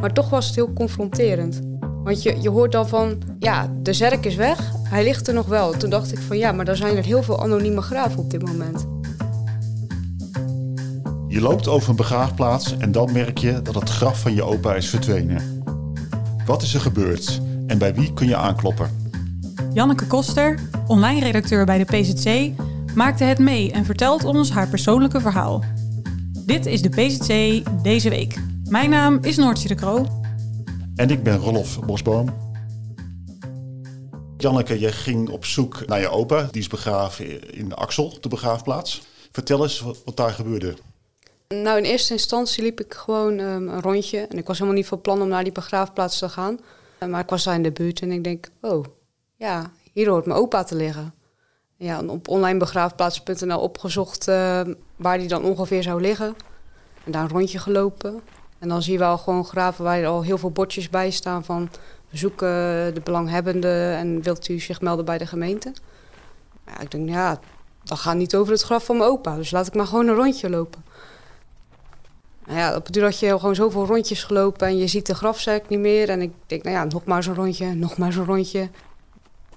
Maar toch was het heel confronterend. Want je, je hoort dan van, ja, de zerk is weg, hij ligt er nog wel. Toen dacht ik van, ja, maar er zijn er heel veel anonieme graven op dit moment. Je loopt over een begraafplaats en dan merk je dat het graf van je opa is verdwenen. Wat is er gebeurd en bij wie kun je aankloppen? Janneke Koster, online redacteur bij de PZC, maakte het mee en vertelt ons haar persoonlijke verhaal. Dit is de PZC deze week. Mijn naam is Noortje de Kroo. En ik ben Rolf Bosboom. Janneke, je ging op zoek naar je opa. Die is begraven in Axel, de begraafplaats. Vertel eens wat, wat daar gebeurde. Nou, in eerste instantie liep ik gewoon um, een rondje. En ik was helemaal niet van plan om naar die begraafplaats te gaan. Maar ik was daar in de buurt en ik denk, oh, ja, hier hoort mijn opa te liggen. Ja, op onlinebegraafplaats.nl opgezocht uh, waar die dan ongeveer zou liggen. En daar een rondje gelopen. En dan zie je wel gewoon graven waar er al heel veel bordjes bij staan van... we zoeken de belanghebbende en wilt u zich melden bij de gemeente? Ja, ik denk, ja, dat gaat niet over het graf van mijn opa. Dus laat ik maar gewoon een rondje lopen. Nou ja, op het duur had je gewoon zoveel rondjes gelopen en je ziet de grafzerk niet meer. En ik denk, nou ja, nog maar zo'n rondje, nog maar zo'n rondje.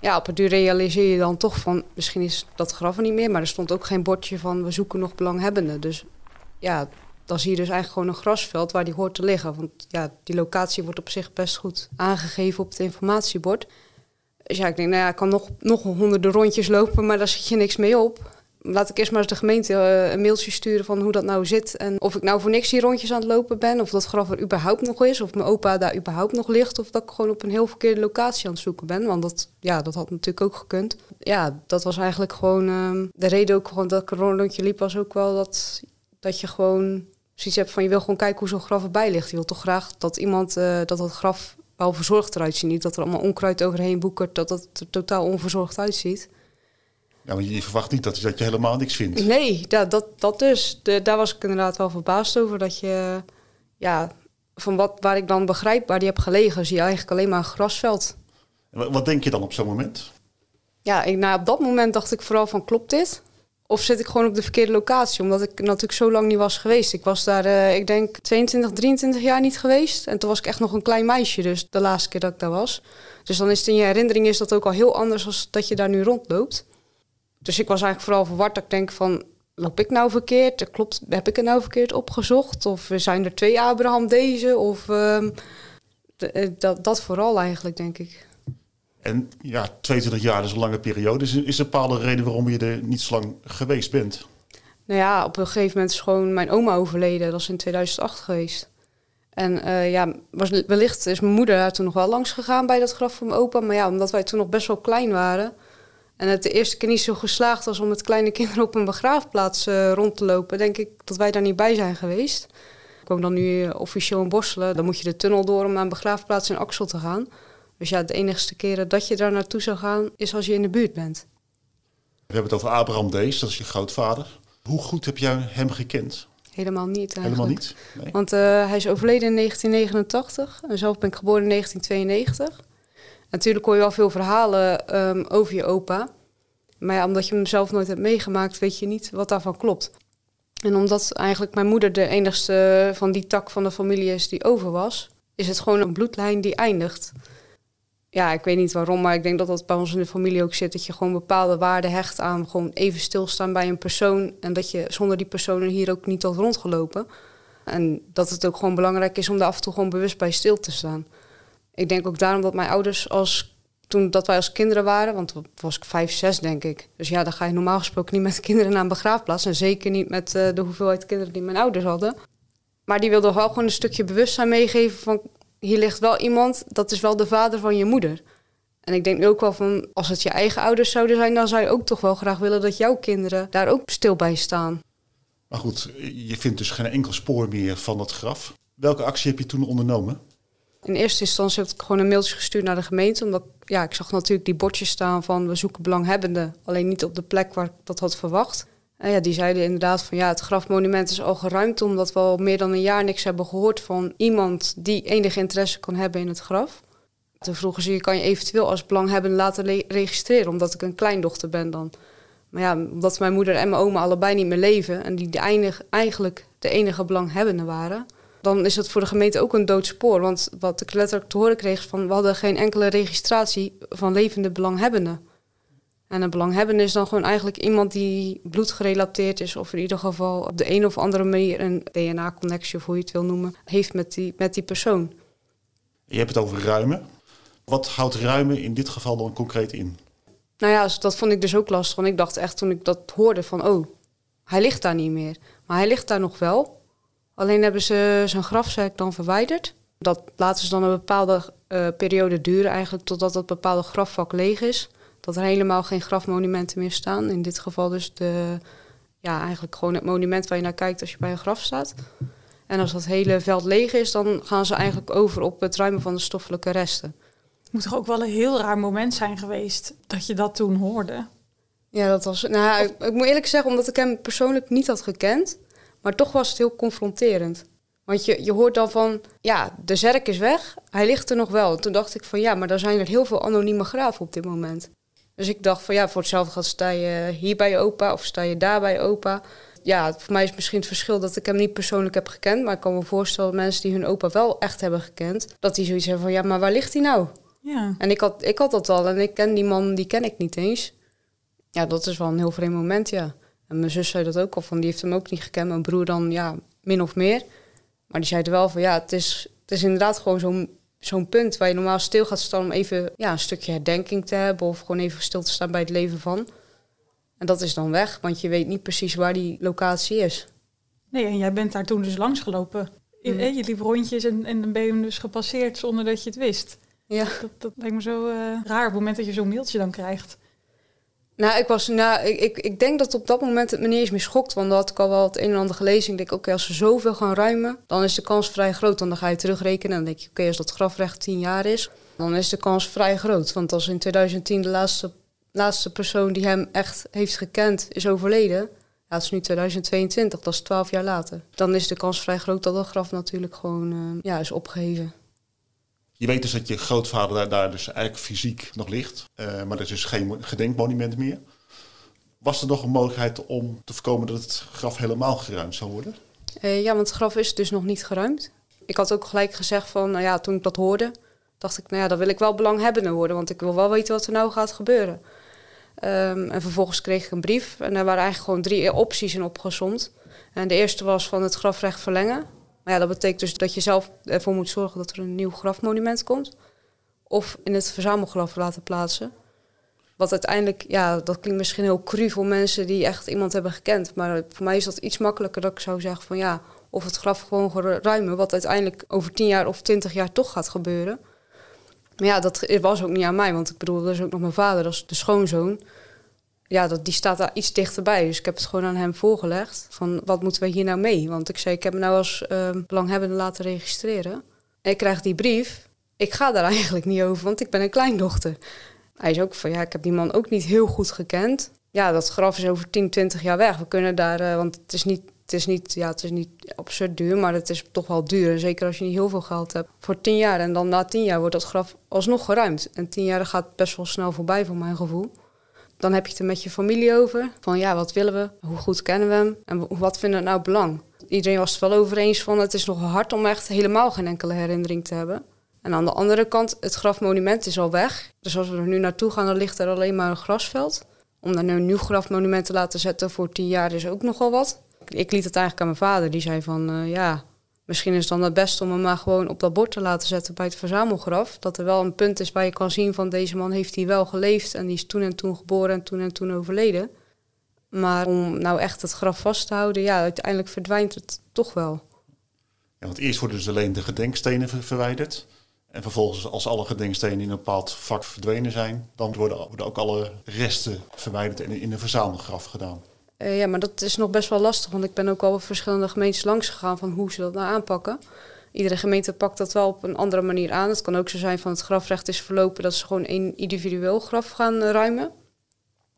Ja, op het duur realiseer je dan toch van, misschien is dat graf er niet meer. Maar er stond ook geen bordje van, we zoeken nog belanghebbenden. Dus ja, dan zie je dus eigenlijk gewoon een grasveld waar die hoort te liggen. Want ja, die locatie wordt op zich best goed aangegeven op het informatiebord. Dus ja, ik denk, nou ja, ik kan nog, nog honderden rondjes lopen, maar daar zit je niks mee op laat ik eerst maar eens de gemeente eh, een mailtje sturen van hoe dat nou zit. En of ik nou voor niks die rondjes aan het lopen ben. Of dat graf er überhaupt nog is. Of mijn opa daar überhaupt nog ligt. Of dat ik gewoon op een heel verkeerde locatie aan het zoeken ben. Want dat, ja, dat had natuurlijk ook gekund. Ja, dat was eigenlijk gewoon... Ehm, de reden ook gewoon dat ik een rondje liep was ook wel dat, dat je gewoon zoiets hebt van... Je wil gewoon kijken hoe zo'n graf erbij ligt. Je wil toch graag dat iemand uh, dat dat graf wel verzorgd eruit ziet. Niet dat er allemaal onkruid overheen boekert. Dat het er totaal onverzorgd uitziet. Ja, maar je verwacht niet dat, dat je helemaal niks vindt. Nee, dat, dat, dat dus. De, daar was ik inderdaad wel verbaasd over. Dat je, ja, van wat, waar ik dan begrijp, waar die heb gelegen, zie je eigenlijk alleen maar een grasveld. En wat denk je dan op zo'n moment? Ja, ik, nou, op dat moment dacht ik vooral van, klopt dit? Of zit ik gewoon op de verkeerde locatie? Omdat ik natuurlijk zo lang niet was geweest. Ik was daar, uh, ik denk, 22, 23 jaar niet geweest. En toen was ik echt nog een klein meisje, dus de laatste keer dat ik daar was. Dus dan is het in je herinnering is dat ook al heel anders dan dat je daar nu rondloopt. Dus ik was eigenlijk vooral verward dat ik denk van... loop ik nou verkeerd? Klopt, heb ik het nou verkeerd opgezocht? Of zijn er twee Abraham deze? Of uh, dat, dat vooral eigenlijk, denk ik. En ja, 22 jaar is een lange periode. Is, is er een bepaalde reden waarom je er niet zo lang geweest bent? Nou ja, op een gegeven moment is gewoon mijn oma overleden. Dat is in 2008 geweest. En uh, ja, was, wellicht is mijn moeder daar toen nog wel langs gegaan bij dat graf van mijn opa. Maar ja, omdat wij toen nog best wel klein waren... En het de eerste keer niet zo geslaagd was om met kleine kinderen op een begraafplaats uh, rond te lopen, denk ik dat wij daar niet bij zijn geweest. Ik woon dan nu uh, officieel in Borselen. Dan moet je de tunnel door om naar een begraafplaats in Axel te gaan. Dus ja, de enigste keren dat je daar naartoe zou gaan, is als je in de buurt bent. We hebben het over Abraham Dees, dat is je grootvader. Hoe goed heb jij hem gekend? Helemaal niet eigenlijk. Helemaal niet? Nee. Want uh, hij is overleden in 1989 en zelf ben ik geboren in 1992. Natuurlijk hoor je wel veel verhalen um, over je opa. Maar ja, omdat je hem zelf nooit hebt meegemaakt, weet je niet wat daarvan klopt. En omdat eigenlijk mijn moeder de enigste van die tak van de familie is die over was, is het gewoon een bloedlijn die eindigt. Ja, ik weet niet waarom, maar ik denk dat dat bij ons in de familie ook zit. Dat je gewoon bepaalde waarden hecht aan gewoon even stilstaan bij een persoon. En dat je zonder die persoon hier ook niet had rondgelopen. En dat het ook gewoon belangrijk is om daar af en toe gewoon bewust bij stil te staan ik denk ook daarom dat mijn ouders als toen dat wij als kinderen waren, want toen was ik vijf, zes denk ik. Dus ja, dan ga je normaal gesproken niet met de kinderen naar een begraafplaats. En zeker niet met uh, de hoeveelheid kinderen die mijn ouders hadden. Maar die wilden wel gewoon een stukje bewustzijn meegeven van... hier ligt wel iemand, dat is wel de vader van je moeder. En ik denk ook wel van, als het je eigen ouders zouden zijn... dan zou je ook toch wel graag willen dat jouw kinderen daar ook stil bij staan. Maar goed, je vindt dus geen enkel spoor meer van dat graf. Welke actie heb je toen ondernomen? In eerste instantie heb ik gewoon een mailtje gestuurd naar de gemeente. Omdat ja, ik zag natuurlijk die bordjes staan van we zoeken belanghebbenden. Alleen niet op de plek waar ik dat had verwacht. En ja, die zeiden inderdaad van ja, het grafmonument is al geruimd. Omdat we al meer dan een jaar niks hebben gehoord van iemand die enige interesse kan hebben in het graf. Toen vroegen ze, je kan je eventueel als belanghebbende laten registreren. Omdat ik een kleindochter ben dan. Maar ja, omdat mijn moeder en mijn oma allebei niet meer leven. En die de einig, eigenlijk de enige belanghebbenden waren dan is het voor de gemeente ook een doodspoor. Want wat ik letterlijk te horen kreeg van we hadden geen enkele registratie van levende belanghebbenden. En een belanghebbende is dan gewoon eigenlijk iemand die bloedgerelateerd is, of in ieder geval op de een of andere manier een DNA-connectie, of hoe je het wil noemen, heeft met die, met die persoon. Je hebt het over ruimen. Wat houdt ruimen in dit geval dan concreet in? Nou ja, dat vond ik dus ook lastig. Want ik dacht echt toen ik dat hoorde van, oh, hij ligt daar niet meer. Maar hij ligt daar nog wel. Alleen hebben ze zijn grafzerk dan verwijderd. Dat laten ze dan een bepaalde uh, periode duren eigenlijk totdat dat bepaalde grafvak leeg is. Dat er helemaal geen grafmonumenten meer staan. In dit geval dus de, ja, eigenlijk gewoon het monument waar je naar kijkt als je bij een graf staat. En als dat hele veld leeg is, dan gaan ze eigenlijk over op het ruimen van de stoffelijke resten. Het moet toch ook wel een heel raar moment zijn geweest dat je dat toen hoorde? Ja, dat was. Nou, ik, ik, moet eerlijk zeggen, omdat ik hem persoonlijk niet had gekend, maar toch was het heel confronterend. Want je, je hoort dan van, ja, de zerk is weg, hij ligt er nog wel. Toen dacht ik van, ja, maar er zijn er heel veel anonieme graven op dit moment. Dus ik dacht van, ja, voor hetzelfde gaat sta je hier bij je opa of sta je daar bij je opa. Ja, voor mij is misschien het verschil dat ik hem niet persoonlijk heb gekend. Maar ik kan me voorstellen dat mensen die hun opa wel echt hebben gekend, dat die zoiets hebben van, ja, maar waar ligt hij nou? Ja. En ik had, ik had dat al en ik ken die man, die ken ik niet eens. Ja, dat is wel een heel vreemd moment, ja. En mijn zus zei dat ook al, van die heeft hem ook niet gekend. Mijn broer dan, ja, min of meer. Maar die zei er wel van, ja, het is, het is inderdaad gewoon zo'n zo'n punt waar je normaal stil gaat staan om even ja, een stukje herdenking te hebben of gewoon even stil te staan bij het leven van. En dat is dan weg, want je weet niet precies waar die locatie is. Nee, en jij bent daar toen dus langs gelopen. Mm. Je liep rondjes en, en dan ben je hem dus gepasseerd zonder dat je het wist. Ja. Dat, dat lijkt me zo uh, raar op het moment dat je zo'n mailtje dan krijgt. Nou, ik, was, nou ik, ik, ik denk dat op dat moment het me niet eens meer schokt. Want dan had ik al wel het een en ander gelezen. Ik denk, oké, als ze zoveel gaan ruimen, dan is de kans vrij groot. Dan ga je terugrekenen en dan denk je, oké, als dat grafrecht tien jaar is, dan is de kans vrij groot. Want als in 2010 de laatste, laatste persoon die hem echt heeft gekend is overleden, ja, is nu 2022, dat is twaalf jaar later. Dan is de kans vrij groot dat dat graf natuurlijk gewoon uh, ja, is opgeheven. Je weet dus dat je grootvader daar, dus eigenlijk fysiek nog ligt, uh, maar er is dus geen gedenkmonument meer. Was er nog een mogelijkheid om te voorkomen dat het graf helemaal geruimd zou worden? Uh, ja, want het graf is dus nog niet geruimd. Ik had ook gelijk gezegd van, nou ja, toen ik dat hoorde, dacht ik, nou ja, dan wil ik wel belanghebbende worden, want ik wil wel weten wat er nou gaat gebeuren. Um, en vervolgens kreeg ik een brief en daar waren eigenlijk gewoon drie opties in opgezond. En de eerste was van het grafrecht verlengen. Maar ja, dat betekent dus dat je zelf ervoor moet zorgen dat er een nieuw grafmonument komt. Of in het verzamelgraf laten plaatsen. Wat uiteindelijk, ja, dat klinkt misschien heel cru voor mensen die echt iemand hebben gekend. Maar voor mij is dat iets makkelijker dat ik zou zeggen van ja, of het graf gewoon ruimen. Wat uiteindelijk over tien jaar of twintig jaar toch gaat gebeuren. Maar ja, dat was ook niet aan mij. Want ik bedoel, dat is ook nog mijn vader, dat is de schoonzoon ja, dat, die staat daar iets dichterbij. Dus ik heb het gewoon aan hem voorgelegd. Van wat moeten we hier nou mee? Want ik zei, ik heb me nou als uh, belanghebbende laten registreren. En ik krijg die brief. Ik ga daar eigenlijk niet over, want ik ben een kleindochter. Hij is ook van, ja, ik heb die man ook niet heel goed gekend. Ja, dat graf is over 10, 20 jaar weg. We kunnen daar, uh, want het is niet het is niet, ja, het is niet absurd duur, maar het is toch wel duur. Zeker als je niet heel veel geld hebt. Voor tien jaar en dan na tien jaar wordt dat graf alsnog geruimd. En tien jaar gaat best wel snel voorbij, voor mijn gevoel. Dan heb je het er met je familie over. Van ja, wat willen we? Hoe goed kennen we hem? En wat vinden we nou belang? Iedereen was het wel over eens van het is nog hard om echt helemaal geen enkele herinnering te hebben. En aan de andere kant, het grafmonument is al weg. Dus als we er nu naartoe gaan, dan ligt er alleen maar een grasveld. Om daar nu een nieuw grafmonument te laten zetten voor tien jaar is ook nogal wat. Ik liet het eigenlijk aan mijn vader. Die zei van, uh, ja, Misschien is het dan het beste om hem maar gewoon op dat bord te laten zetten bij het verzamelgraf. Dat er wel een punt is waar je kan zien van deze man heeft hier wel geleefd en die is toen en toen geboren en toen en toen overleden. Maar om nou echt het graf vast te houden, ja, uiteindelijk verdwijnt het toch wel. Ja, want eerst worden dus alleen de gedenkstenen verwijderd. En vervolgens, als alle gedenkstenen in een bepaald vak verdwenen zijn, dan worden, worden ook alle resten verwijderd en in een verzamelgraf gedaan. Uh, ja, maar dat is nog best wel lastig, want ik ben ook al verschillende gemeentes langs gegaan van hoe ze dat nou aanpakken. Iedere gemeente pakt dat wel op een andere manier aan. Het kan ook zo zijn van het grafrecht is verlopen dat ze gewoon één individueel graf gaan uh, ruimen.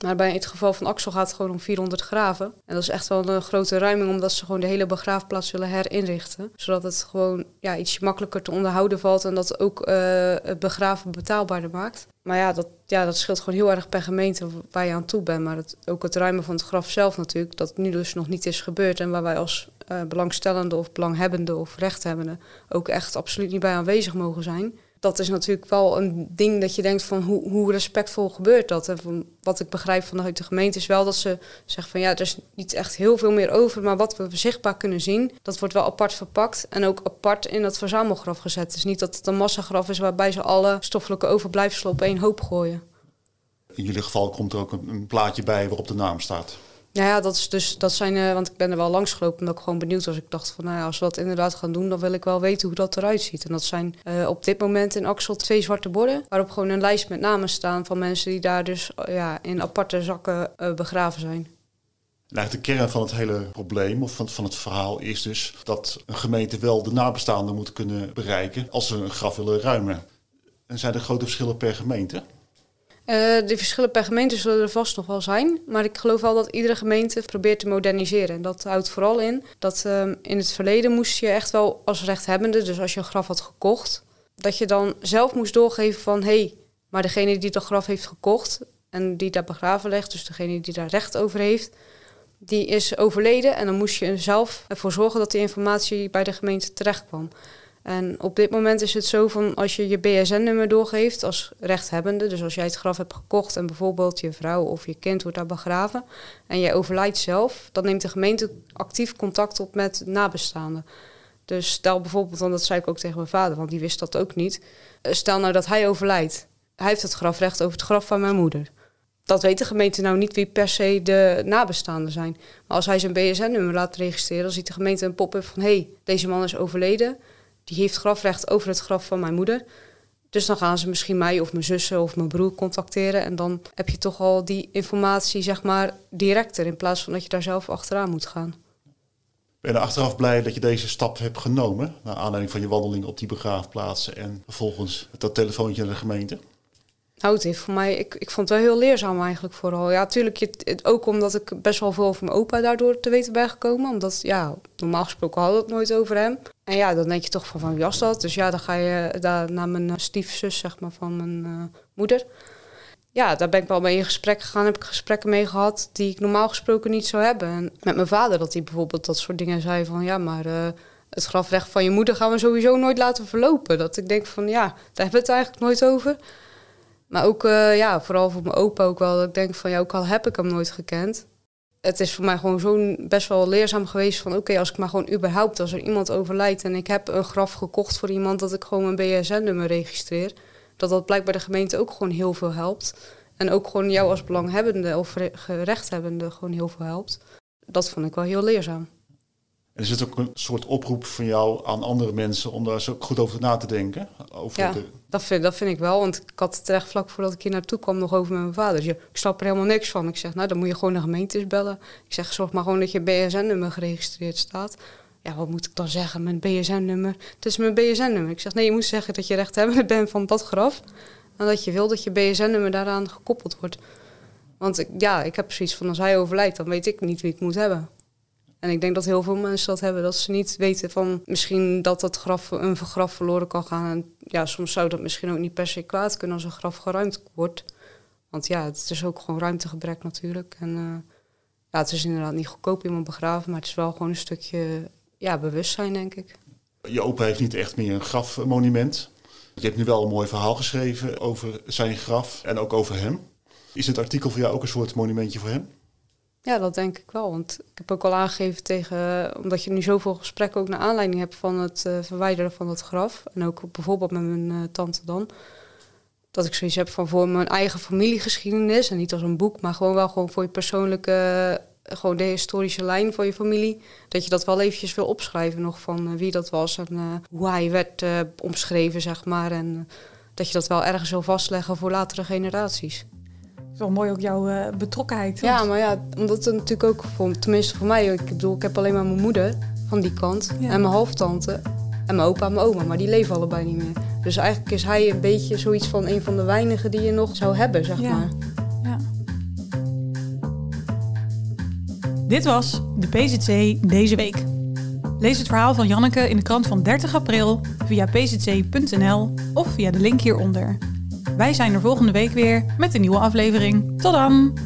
Maar bij het geval van Axel gaat het gewoon om 400 graven. En dat is echt wel een grote ruiming, omdat ze gewoon de hele begraafplaats willen herinrichten. Zodat het gewoon ja, iets makkelijker te onderhouden valt en dat ook uh, het begraven betaalbaarder maakt. Maar ja dat, ja, dat scheelt gewoon heel erg per gemeente waar je aan toe bent. Maar ook het ruimen van het graf zelf natuurlijk, dat nu dus nog niet is gebeurd. En waar wij als uh, belangstellende of belanghebbende of rechthebbende ook echt absoluut niet bij aanwezig mogen zijn dat is natuurlijk wel een ding dat je denkt van hoe, hoe respectvol gebeurt dat. En wat ik begrijp vanuit de gemeente is wel dat ze zeggen van ja, er is niet echt heel veel meer over, maar wat we zichtbaar kunnen zien, dat wordt wel apart verpakt en ook apart in dat verzamelgraf gezet. Is niet dat het een massagraf is waarbij ze alle stoffelijke overblijfselen op één hoop gooien. In jullie geval komt er ook een plaatje bij waarop de naam staat. Ja, ja, dat is dus, dat zijn, uh, want ik ben er wel langs gelopen omdat ik gewoon benieuwd was. Ik dacht van, nou als we dat inderdaad gaan doen, dan wil ik wel weten hoe dat eruit ziet. En dat zijn uh, op dit moment in Axel twee zwarte borden, waarop gewoon een lijst met namen staan van mensen die daar dus uh, ja, in aparte zakken begraven zijn. Nou, de kern van het hele probleem of van, van het verhaal is dus dat een gemeente wel de nabestaanden moet kunnen bereiken als ze een graf willen ruimen. En zijn er grote verschillen per gemeente? Uh, de verschillen per gemeente zullen er vast nog wel zijn. Maar ik geloof wel dat iedere gemeente probeert te moderniseren. En dat houdt vooral in dat uh, in het verleden moest je echt wel als rechthebbende, dus als je een graf had gekocht, dat je dan zelf moest doorgeven van hé, hey, maar degene die dat graf heeft gekocht en die daar begraven ligt, dus degene die daar recht over heeft, die is overleden. En dan moest je zelf ervoor zorgen dat die informatie bij de gemeente terecht kwam. En op dit moment is het zo van als je je BSN-nummer doorgeeft als rechthebbende, dus als jij het graf hebt gekocht en bijvoorbeeld je vrouw of je kind wordt daar begraven en jij overlijdt zelf, dan neemt de gemeente actief contact op met nabestaanden. Dus stel bijvoorbeeld, want dat zei ik ook tegen mijn vader, want die wist dat ook niet. Eh, stel nou dat hij overlijdt. Hij heeft het grafrecht over het graf van mijn moeder. Dat weet de gemeente nou niet wie per se de nabestaanden zijn. Maar als hij zijn BSN-nummer laat registreren, dan ziet de gemeente een pop-up van... hé, hey, deze man is overleden die heeft grafrecht over het graf van mijn moeder. Dus dan gaan ze misschien mij of mijn zussen of mijn broer contacteren. En dan heb je toch al die informatie, zeg maar, directer. In plaats van dat je daar zelf achteraan moet gaan. Ben je er achteraf blij dat je deze stap hebt genomen? Naar aanleiding van je wandeling op die begraafplaatsen en vervolgens dat telefoontje naar de gemeente? Nou, het voor mij, ik, ik vond het wel heel leerzaam eigenlijk vooral. Ja, natuurlijk, ook omdat ik best wel veel over mijn opa daardoor te weten ben gekomen. Omdat, ja, normaal gesproken hadden we het nooit over hem. En ja, dan denk je toch van, van wie was dat? Dus ja, dan ga je daar naar mijn stiefzus, zeg maar, van mijn uh, moeder. Ja, daar ben ik wel mee in gesprek gegaan. Heb ik gesprekken mee gehad die ik normaal gesproken niet zou hebben. En met mijn vader, dat hij bijvoorbeeld dat soort dingen zei van, ja, maar... Uh, het grafrecht van je moeder gaan we sowieso nooit laten verlopen. Dat ik denk van ja, daar hebben we het eigenlijk nooit over. Maar ook, uh, ja, vooral voor mijn opa ook wel. Dat ik denk van, ja, ook al heb ik hem nooit gekend. Het is voor mij gewoon zo best wel leerzaam geweest van... oké, als ik maar gewoon überhaupt, als er iemand overlijdt... en ik heb een graf gekocht voor iemand... dat ik gewoon mijn BSN-nummer registreer... dat dat blijkbaar de gemeente ook gewoon heel veel helpt. En ook gewoon jou als belanghebbende of gerechthebbende gewoon heel veel helpt. Dat vond ik wel heel leerzaam. Is het ook een soort oproep van jou aan andere mensen om daar zo goed over na te denken? Over ja, dat, vind, dat vind ik wel. Want ik had het echt vlak voordat ik hier naartoe kwam nog over met mijn vader. Dus ik snap er helemaal niks van. Ik zeg, nou dan moet je gewoon de gemeentes bellen. Ik zeg, zorg maar gewoon dat je BSN-nummer geregistreerd staat. Ja, wat moet ik dan zeggen? Mijn BSN-nummer. Het is mijn BSN-nummer. Ik zeg, nee, je moet zeggen dat je rechthebbende bent van dat graf. En dat je wil dat je BSN-nummer daaraan gekoppeld wordt. Want ik, ja, ik heb precies van als hij overlijdt, dan weet ik niet wie ik moet hebben. En ik denk dat heel veel mensen dat hebben, dat ze niet weten van misschien dat het graf, een graf verloren kan gaan. En ja, soms zou dat misschien ook niet per se kwaad kunnen als een graf geruimd wordt. Want ja, het is ook gewoon ruimtegebrek natuurlijk. En uh, ja, het is inderdaad niet goedkoop iemand begraven, maar het is wel gewoon een stukje ja, bewustzijn, denk ik. Je opa heeft niet echt meer een grafmonument. Je hebt nu wel een mooi verhaal geschreven over zijn graf en ook over hem. Is het artikel voor jou ook een soort monumentje voor hem? Ja, dat denk ik wel. Want ik heb ook al aangegeven tegen, omdat je nu zoveel gesprekken ook naar aanleiding hebt van het uh, verwijderen van het graf. En ook bijvoorbeeld met mijn uh, tante dan. Dat ik zoiets heb van voor mijn eigen familiegeschiedenis. En niet als een boek, maar gewoon wel gewoon voor je persoonlijke, gewoon de historische lijn van je familie. Dat je dat wel eventjes wil opschrijven nog van wie dat was en hoe hij werd omschreven, zeg maar. En dat je dat wel ergens wil vastleggen voor latere generaties wel mooi ook jouw uh, betrokkenheid. Ja, maar ja, omdat het natuurlijk ook, voor, tenminste voor mij, ik bedoel, ik heb alleen maar mijn moeder van die kant en mijn halftante en mijn opa en mijn oma, maar die leven allebei niet meer. Dus eigenlijk is hij een beetje zoiets van een van de weinigen die je nog zou hebben, zeg ja. maar. Ja. Dit was de PZC deze week. Lees het verhaal van Janneke in de krant van 30 april via pzc.nl of via de link hieronder. Wij zijn er volgende week weer met een nieuwe aflevering. Tot dan!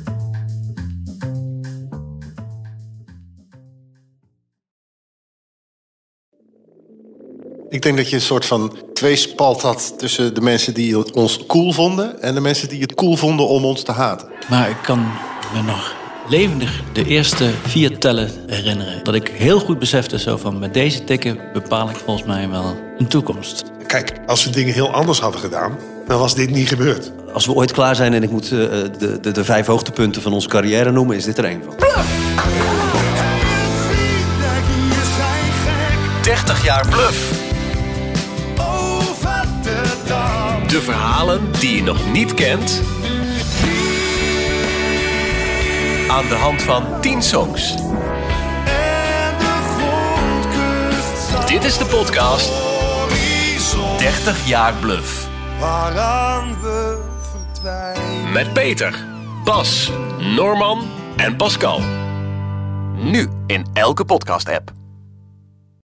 Ik denk dat je een soort van tweespalt had tussen de mensen die ons cool vonden en de mensen die het cool vonden om ons te haten. Maar ik kan me nog levendig de eerste vier tellen herinneren. Dat ik heel goed besefte zo van met deze tikken bepaal ik volgens mij wel een toekomst. Kijk, als we dingen heel anders hadden gedaan, dan was dit niet gebeurd. Als we ooit klaar zijn en ik moet eh, de, de, de vijf hoogtepunten van onze carrière noemen, is dit er één van. 30 jaar bluff. De verhalen die je nog niet kent. Aan de hand van 10 songs. Dit is de podcast 30 jaar bluff. Waaraan we verdwijnen. Met Peter, Bas, Norman en Pascal. Nu in elke podcast-app.